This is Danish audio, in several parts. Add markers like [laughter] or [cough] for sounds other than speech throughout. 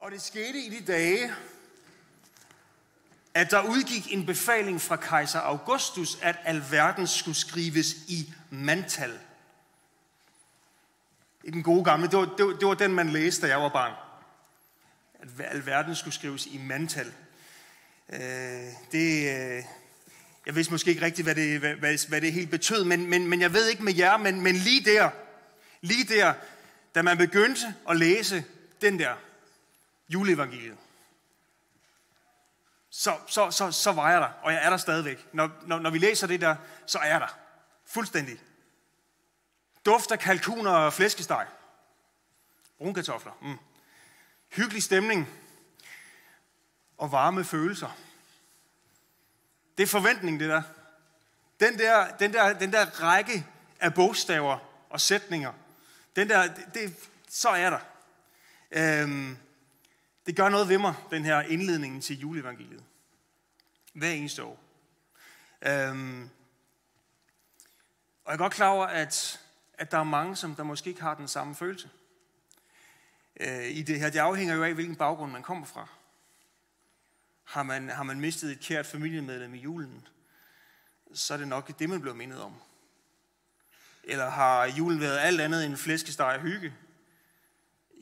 Og det skete i de dage, at der udgik en befaling fra kejser Augustus, at alverden skulle skrives i mantal. I den gode gamle, det var, det var, det var den, man læste, da jeg var barn. At alverden skulle skrives i mantal. Øh, det, øh, jeg vidste måske ikke rigtigt, hvad det, hvad, hvad, hvad det helt betød, men, men, men jeg ved ikke med jer, men, men lige der, lige der, da man begyndte at læse den der juleevangeliet, så, så, så, så var jeg der, og jeg er der stadigvæk. Når, når, når vi læser det der, så er jeg der. Fuldstændig. Duft af kalkuner og flæskesteg. Brunkartofler. Mm. Hyggelig stemning. Og varme følelser. Det er forventning, det der. Den der, den der, den der række af bogstaver og sætninger, den der, det, det, så er der. Øhm, det gør noget ved mig, den her indledning til juleevangeliet. Hver eneste år. Øhm, og jeg er godt klar over, at, at der er mange, som der måske ikke har den samme følelse øh, i det her. Det afhænger jo af, hvilken baggrund man kommer fra. Har man, har man mistet et kært familiemedlem i julen, så er det nok det, man bliver mindet om. Eller har julen været alt andet end flæskesteg og hygge,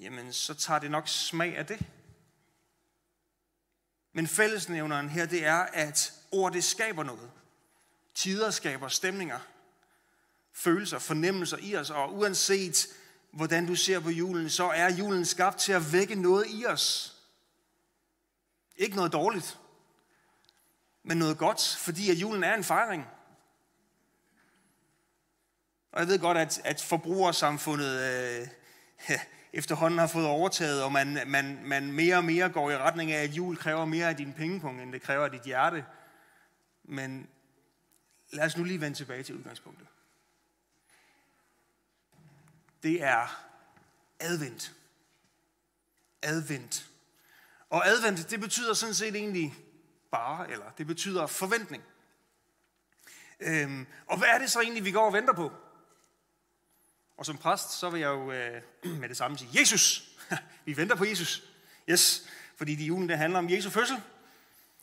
jamen så tager det nok smag af det. Men fællesnævneren her, det er, at ord det skaber noget. Tider skaber stemninger, følelser, fornemmelser i os, og uanset hvordan du ser på julen, så er julen skabt til at vække noget i os. Ikke noget dårligt, men noget godt, fordi at julen er en fejring. Og jeg ved godt, at, at forbrugersamfundet øh, [laughs] efterhånden har fået overtaget, og man, man, man mere og mere går i retning af, at jul kræver mere af din pengepunkt, end det kræver af dit hjerte. Men lad os nu lige vende tilbage til udgangspunktet. Det er advent. Advent. Og advent, det betyder sådan set egentlig bare, eller det betyder forventning. Øhm, og hvad er det så egentlig, vi går og venter på? Og som præst, så vil jeg jo øh, [clears throat] med det samme sige, Jesus! [laughs] vi venter på Jesus. Yes, fordi de julen, det handler om Jesu fødsel.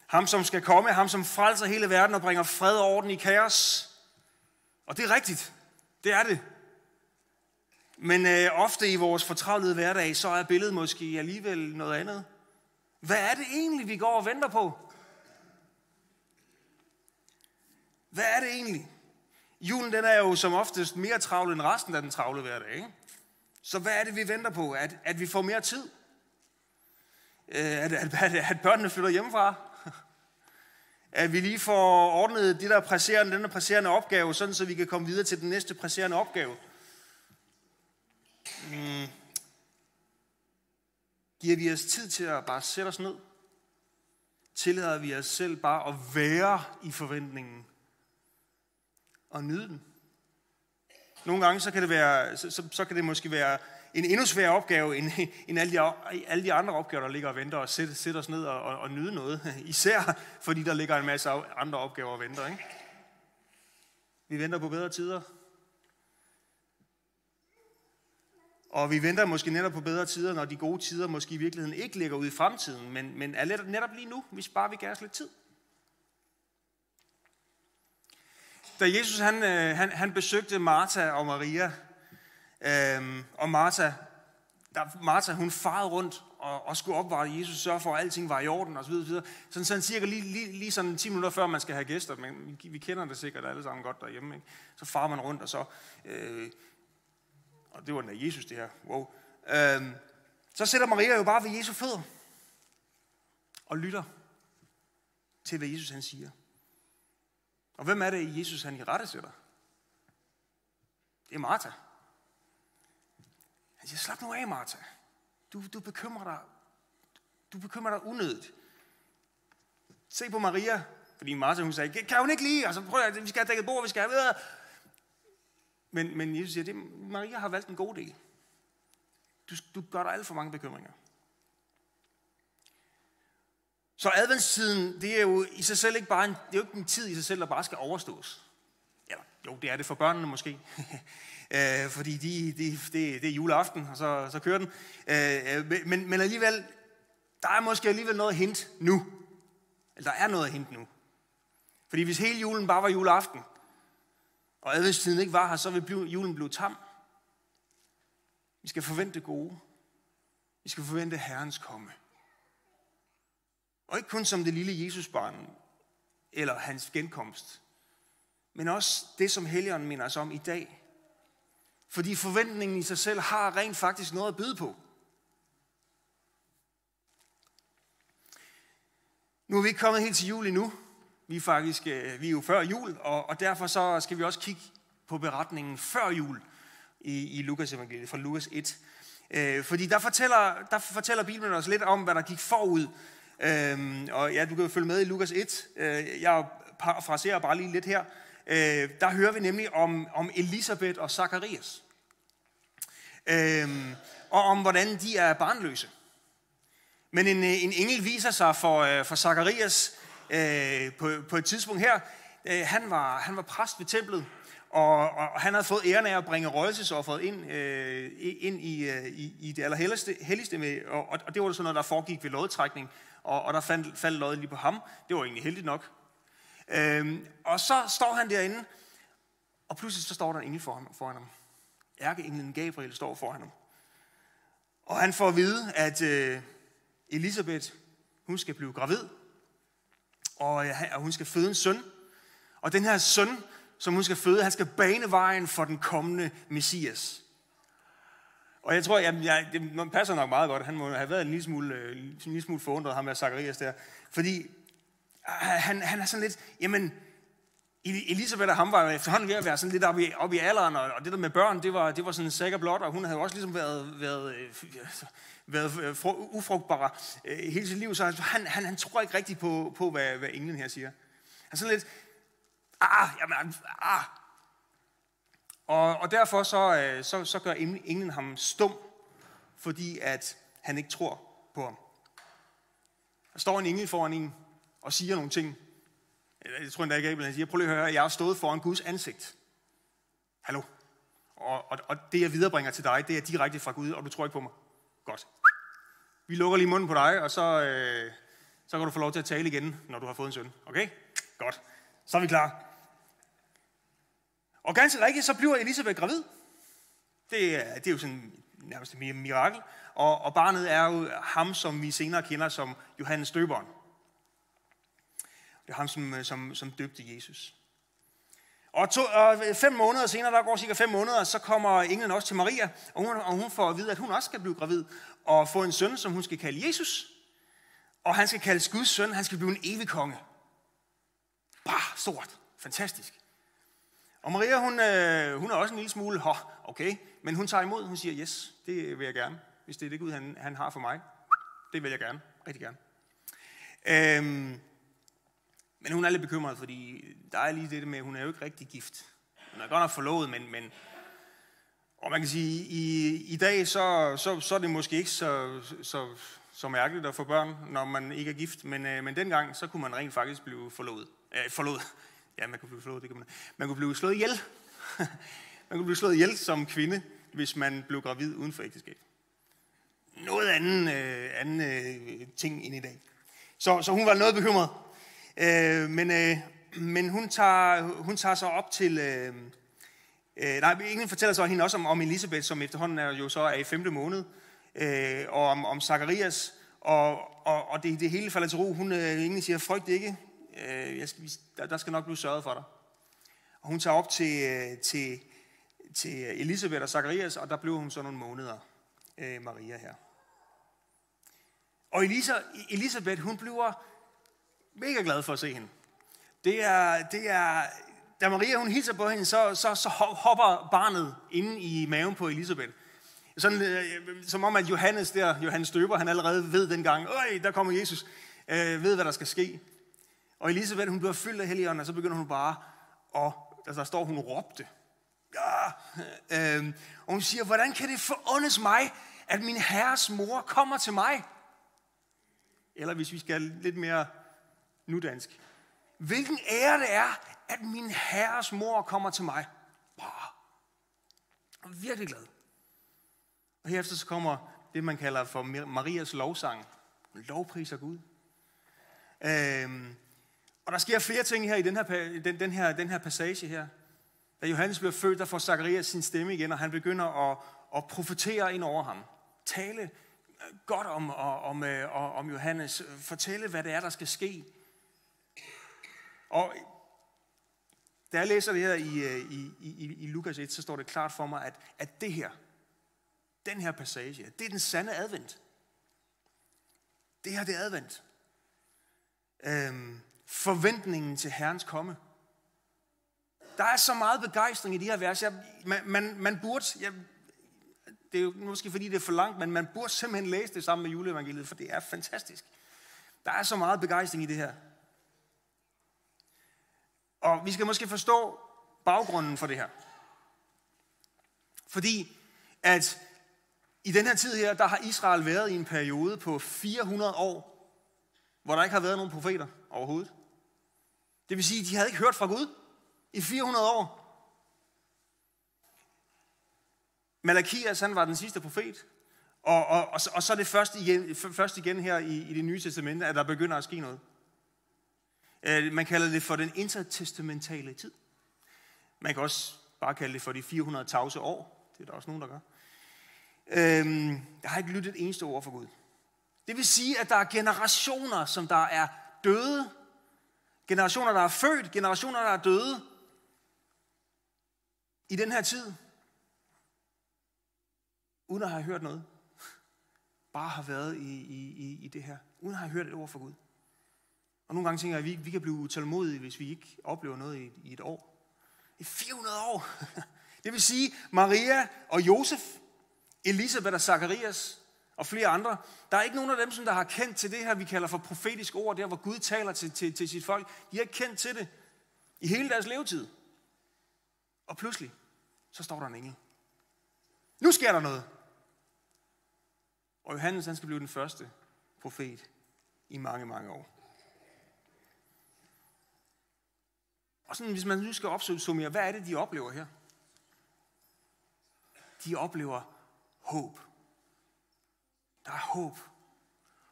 Ham, som skal komme, ham, som frelser hele verden og bringer fred og orden i kaos. Og det er rigtigt. Det er det. Men øh, ofte i vores fortravlede hverdag, så er billedet måske alligevel noget andet. Hvad er det egentlig, vi går og venter på? Hvad er det egentlig? Julen den er jo som oftest mere travl end resten af den travle hverdag. Ikke? Så hvad er det, vi venter på? At, at vi får mere tid? Øh, at, at, at, at børnene flytter hjemmefra? [laughs] At vi lige får ordnet det der presserende, den der presserende opgave, sådan så vi kan komme videre til den næste presserende opgave. Mm. Giver vi os tid til at bare sætte os ned? Tillader vi os selv bare at være i forventningen og nyde den? Nogle gange så kan det, være, så, så, så kan det måske være en endnu sværere opgave end, [laughs] end alle, de, alle de andre opgaver, der ligger og venter, og sætte, sætte os ned og, og, og nyde noget. [laughs] Især fordi der ligger en masse andre opgaver og venter. Ikke? Vi venter på bedre tider. Og vi venter måske netop på bedre tider, når de gode tider måske i virkeligheden ikke ligger ude i fremtiden, men, men er netop lige nu, hvis bare vi gav os lidt tid. Da Jesus han, øh, han, han besøgte Martha og Maria, øhm, og Martha, der, Martha hun farede rundt og, og skulle opvare Jesus, sørge for, at alting var i orden osv. videre. Sådan, sådan cirka lige, lige, lige sådan 10 minutter før man skal have gæster, men vi, vi kender det sikkert alle sammen godt derhjemme. Ikke? Så farer man rundt, og så øh, og det var den Jesus det her, wow. Øhm, så sætter Maria jo bare ved Jesu fødder og lytter til, hvad Jesus han siger. Og hvem er det, Jesus han i rette sætter? Det er Martha. Han siger, slap nu af, Martha. Du, du bekymrer dig. Du bekymrer dig unødigt. Se på Maria, fordi Martha hun sagde, kan hun ikke lige? Altså, prøv at, vi skal have dækket bord, vi skal have videre. Men, men Jesus siger, det, Maria har valgt en god del. Du, du gør dig alt for mange bekymringer. Så adventstiden, det er jo i sig selv ikke bare en, det er jo ikke en tid i sig selv, der bare skal overstås. Eller, jo, det er det for børnene måske. [laughs] øh, fordi de, de, det, det er juleaften, og så, så kører den. Øh, øh men, men alligevel, der er måske alligevel noget hint nu. Eller der er noget hint nu. Fordi hvis hele julen bare var juleaften, og adventstiden ikke var her, så vil julen blive tam. Vi skal forvente det gode. Vi skal forvente Herrens komme. Og ikke kun som det lille Jesusbarn, eller hans genkomst, men også det, som Helligånden minder os om i dag. Fordi forventningen i sig selv har rent faktisk noget at byde på. Nu er vi ikke kommet helt til jul endnu. Vi er faktisk øh, vi er jo før jul, og, og derfor så skal vi også kigge på beretningen før jul i, i Lukas evangeliet, fra Lukas 1. Øh, fordi der fortæller, der fortæller Bibelen os lidt om, hvad der gik forud. Øh, og ja, du kan jo følge med i Lukas 1. Øh, jeg parafraserer bare lige lidt her. Øh, der hører vi nemlig om, om Elisabeth og Zacharias. Øhm, og om hvordan de er barnløse. Men en, øh, en engel viser sig for, øh, for Zacharias øh, på, på et tidspunkt her. Øh, han, var, han var præst ved templet, og, og han havde fået æren af at bringe røgelsesofferet ind, øh, ind i, øh, i, i det allerhelligste. Med, og, og det var sådan noget, der foregik ved lodtrækning, og, og der fandt, faldt loddet lige på ham. Det var egentlig heldigt nok. Øh, og så står han derinde, og pludselig så står der en engel foran, foran ham. Ærkeenglen Gabriel står foran ham. Og han får at vide, at øh, Elisabeth, hun skal blive gravid, og, øh, og hun skal føde en søn. Og den her søn, som hun skal føde, han skal bane vejen for den kommende Messias. Og jeg tror, jamen, jeg, det passer nok meget godt. Han må have været en lille smule, øh, en lille smule forundret, ham med Zacharias der. Fordi ah, han, han er sådan lidt, jamen, Elisabeth og ham var efterhånden ved at være sådan lidt oppe i, oppe i alderen, og det der med børn, det var, det var sådan en sækker blot, og hun havde også ligesom været, været, øh, været, øh, været ufrugtbar hele sit liv, så altså, han, han, han tror ikke rigtigt på, på hvad, hvad englen her siger. Han er sådan lidt, ah, jamen, ah. Og, og derfor så, øh, så, så gør englen ham stum, fordi at han ikke tror på ham. Der står en engel foran en og siger nogle ting. Jeg tror endda ikke, at han siger, prøv lige at høre, jeg har stået foran Guds ansigt. Hallo? Og, og, og det, jeg viderebringer til dig, det er direkte fra Gud, og du tror ikke på mig. Godt. Vi lukker lige munden på dig, og så, øh, så kan du få lov til at tale igen, når du har fået en søn. Okay? Godt. Så er vi klar. Og ganske rigtigt, så bliver Elisabeth gravid. Det er, det er jo sådan nærmest et mirakel. Og, og barnet er jo ham, som vi senere kender som Johannes Døberen. Det er ham, som, som, som døbte Jesus. Og, to, og fem måneder senere, der går cirka fem måneder, så kommer englen også til Maria, og hun, og hun får at vide, at hun også skal blive gravid og få en søn, som hun skal kalde Jesus. Og han skal kaldes Guds søn, han skal blive en evig konge. Bare stort. Fantastisk. Og Maria, hun, øh, hun er også en lille smule, Hå, okay, men hun tager imod, hun siger, yes, det vil jeg gerne, hvis det er det Gud, han, han har for mig. Det vil jeg gerne, rigtig gerne. Øhm, men hun er lidt bekymret, fordi der er lige det med, at hun er jo ikke rigtig gift. Hun er godt nok forlovet, men, men og man kan sige, i, i dag, så, så, så er det måske ikke så, så, så mærkeligt at få børn, når man ikke er gift, men, øh, men dengang, så kunne man rent faktisk blive forlovet. Øh, forlovet. Ja, man kunne blive slået, det kan man. Man kunne blive slået ihjel. [laughs] man kunne blive slået ihjel som kvinde, hvis man blev gravid uden for ægteskab. Noget anden, øh, anden øh, ting end i dag. Så, så hun var noget bekymret. Øh, men øh, men hun, tager, hun tager sig op til... Øh, øh, nej, ingen fortæller så hende også om, om Elisabeth, som efterhånden er, jo så er i femte måned, øh, og om, om Zacharias, og, og, og det, det hele falder til ro. Hun øh, ingen siger, frygt ikke, øh, jeg skal, der, der skal nok blive sørget for dig. Og hun tager op til, øh, til, til Elisabeth og Zacharias, og der blev hun så nogle måneder, øh, Maria her. Og Elisa, Elisabeth, hun bliver mega glad for at se hende. Det er, det er, da Maria hun hilser på hende, så, så, så hopper barnet inde i maven på Elisabeth. Sådan, øh, som om at Johannes der, Johannes Døber, han allerede ved dengang, øj, der kommer Jesus, øh, ved hvad der skal ske. Og Elisabeth, hun bliver fyldt af helligånden, og så begynder hun bare, og altså, der står, hun råbte. Ja, øh, og hun siger, hvordan kan det forundes mig, at min herres mor kommer til mig? Eller hvis vi skal lidt mere nudansk. Hvilken ære det er, at min herres mor kommer til mig. Bare. Jeg er virkelig glad. Og herefter så kommer det, man kalder for Marias lovsang. Hun lovpriser Gud. Øhm, og der sker flere ting her i den her, den, den her, den her passage her. Da Johannes bliver født, der får Zacharias sin stemme igen, og han begynder at, at profetere ind over ham. Tale øh, godt om, om, øh, om, om Johannes. Fortælle, hvad det er, der skal ske. Og da jeg læser det her i, øh, i, i, i Lukas 1, så står det klart for mig, at, at det her, den her passage, det er den sande advent. Det her, det er advent. Øhm, forventningen til Herrens komme. Der er så meget begejstring i de her vers. Jeg, man, man, man burde, jeg, det er jo måske fordi det er for langt, men man burde simpelthen læse det sammen med juleevangeliet, for det er fantastisk. Der er så meget begejstring i det her. Og vi skal måske forstå baggrunden for det her. Fordi at i den her tid her, der har Israel været i en periode på 400 år, hvor der ikke har været nogen profeter overhovedet. Det vil sige, at de havde ikke hørt fra Gud i 400 år. Malakias, han var den sidste profet. Og, og, og, og så er det først igen, først igen her i, i det nye testamente, at der begynder at ske noget. Øh, man kalder det for den intertestamentale tid. Man kan også bare kalde det for de 400 tavse år. Det er der også nogen, der gør. Øhm, jeg har ikke lyttet et eneste ord for Gud. Det vil sige, at der er generationer, som der er døde. Generationer, der er født. Generationer, der er døde. I den her tid. Uden at have hørt noget. Bare har været i, i, i det her. Uden at have hørt et ord fra Gud. Og nogle gange tænker jeg, at vi, vi kan blive utålmodige, hvis vi ikke oplever noget i, i et år. I 400 år. [laughs] Det vil sige, Maria og Josef, Elisabeth og Zacharias og flere andre, der er ikke nogen af dem, som der har kendt til det her, vi kalder for profetisk ord, der hvor Gud taler til, til, til sit folk. De har ikke kendt til det i hele deres levetid. Og pludselig, så står der en engel. Nu sker der noget. Og Johannes, han skal blive den første profet i mange, mange år. Og sådan, hvis man nu skal opsummere, hvad er det, de oplever her? De oplever håb. Der er håb.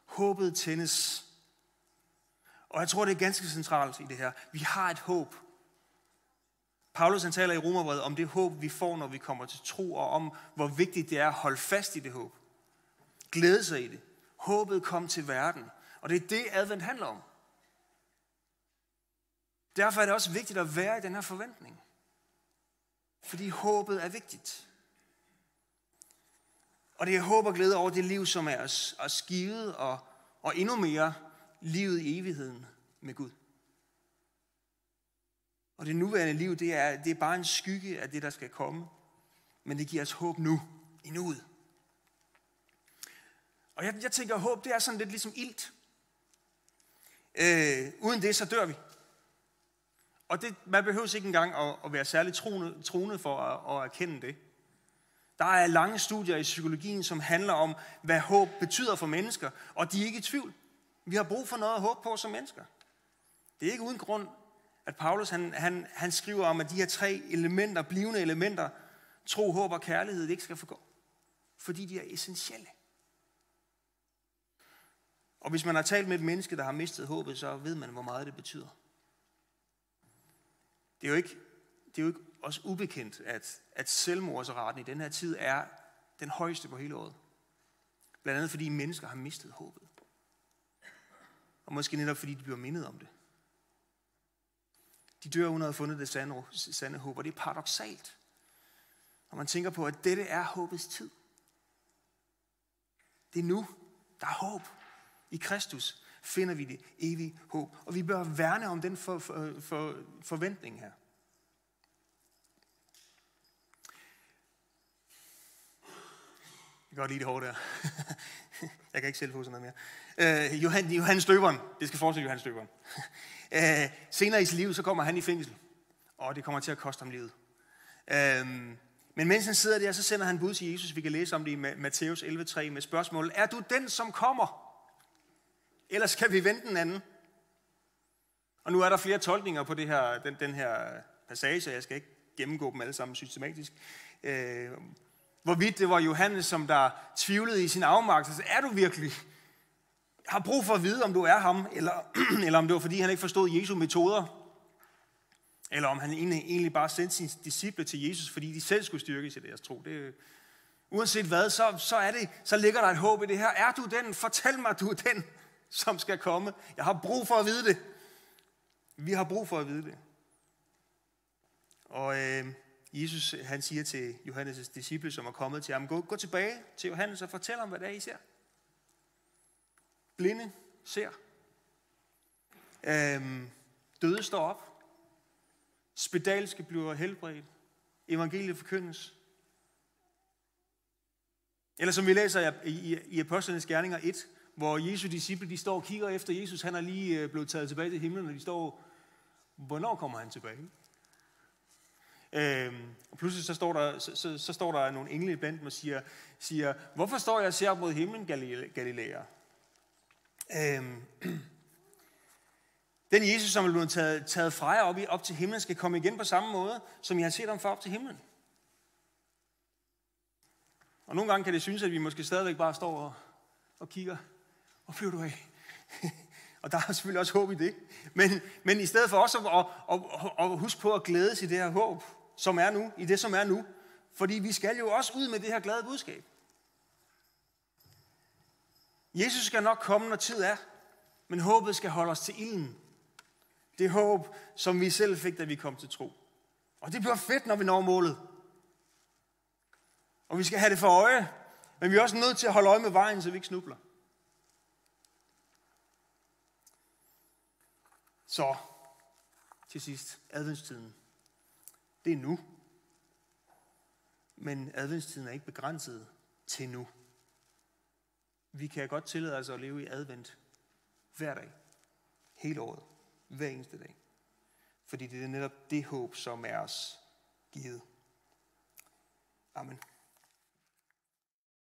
Håbet tændes. Og jeg tror, det er ganske centralt i det her. Vi har et håb. Paulus han taler i Romerbrevet om det håb, vi får, når vi kommer til tro, og om, hvor vigtigt det er at holde fast i det håb. Glæde sig i det. Håbet kom til verden. Og det er det, advent handler om. Derfor er det også vigtigt at være i den her forventning. Fordi håbet er vigtigt. Og det er håb og glæde over det liv, som er os, os givet, og, og endnu mere livet i evigheden med Gud. Og det nuværende liv, det er, det er bare en skygge af det, der skal komme. Men det giver os håb nu, i nuet. Og jeg, jeg tænker, at håb, det er sådan lidt ligesom ilt. Øh, uden det, så dør vi. Og det, man behøver ikke engang at, at være særligt troende, troende for at, at erkende det. Der er lange studier i psykologien, som handler om, hvad håb betyder for mennesker, og de er ikke i tvivl. Vi har brug for noget at håbe på som mennesker. Det er ikke uden grund, at Paulus han, han, han skriver om, at de her tre elementer, blivende elementer, tro, håb og kærlighed, det ikke skal forgå. Fordi de er essentielle. Og hvis man har talt med et menneske, der har mistet håbet, så ved man, hvor meget det betyder. Det er jo ikke, det er jo ikke også ubekendt, at, at selvmordsraten i den her tid er den højeste på hele året. Blandt andet fordi mennesker har mistet håbet. Og måske netop fordi de bliver mindet om det. De dør uden at have fundet det sande, sande håb, og det er paradoxalt. Når man tænker på, at dette er håbets tid. Det er nu, der er håb. I Kristus finder vi det evige håb. Og vi bør værne om den for, for, for, forventning her. Kan godt lide det hårde der. [laughs] jeg kan ikke selv få sådan noget mere. Øh, Johan, Johannes Døberen. Det skal fortsætte Johannes Døberen. [laughs] øh, senere i sit liv, så kommer han i fængsel. Og det kommer til at koste ham livet. Øh, men mens han sidder der, så sender han bud til Jesus. Vi kan læse om det i Matthæus 11.3 med spørgsmålet. Er du den, som kommer? Eller skal vi vente den anden? Og nu er der flere tolkninger på det her, den, den her passage, jeg skal ikke gennemgå dem alle sammen systematisk. Øh, hvorvidt det var Johannes, som der tvivlede i sin afmagt, så er du virkelig, har brug for at vide, om du er ham, eller, [clears throat] eller om det var, fordi han ikke forstod Jesu metoder, eller om han egentlig bare sendte sine disciple til Jesus, fordi de selv skulle styrke i deres tro. Det, uanset hvad, så, så, er det, så ligger der et håb i det her. Er du den? Fortæl mig, du er den, [laughs] som skal komme. Jeg har brug for at vide det. Vi har brug for at vide det. Og øh, Jesus han siger til Johannes' disciple, som er kommet til ham, gå, gå tilbage til Johannes og fortæl ham, hvad det er, I ser. Blinde ser. Øhm, døde står op. Spedalske bliver helbredt. Evangeliet forkyndes. Eller som vi læser i, i, i Apostlenes Gerninger 1, hvor Jesu disciple, de står og kigger efter Jesus. Han er lige øh, blevet taget tilbage til himlen, og de står, hvornår kommer han tilbage? Øhm, og pludselig så står, der, så, så, så står der nogle engle blandt dem og siger, siger, hvorfor står jeg og ser mod himlen, Galileer? Øhm, [clears throat] den Jesus, som er blevet taget, taget fra jer op, i, op til himlen, skal komme igen på samme måde, som I har set ham for op til himlen. Og nogle gange kan det synes, at vi måske stadigvæk bare står og, og kigger. Hvor flyver du af? [laughs] og der er selvfølgelig også håb i det. Men, men i stedet for også at, at, at, at huske på at glæde sig i det her håb, som er nu, i det som er nu. Fordi vi skal jo også ud med det her glade budskab. Jesus skal nok komme, når tid er, men håbet skal holde os til ilden. Det håb, som vi selv fik, da vi kom til tro. Og det bliver fedt, når vi når målet. Og vi skal have det for øje, men vi er også nødt til at holde øje med vejen, så vi ikke snubler. Så, til sidst, adventstiden. Det er nu. Men adventstiden er ikke begrænset til nu. Vi kan godt tillade os at leve i advent hver dag. Hele året. Hver eneste dag. Fordi det er netop det håb, som er os givet. Amen.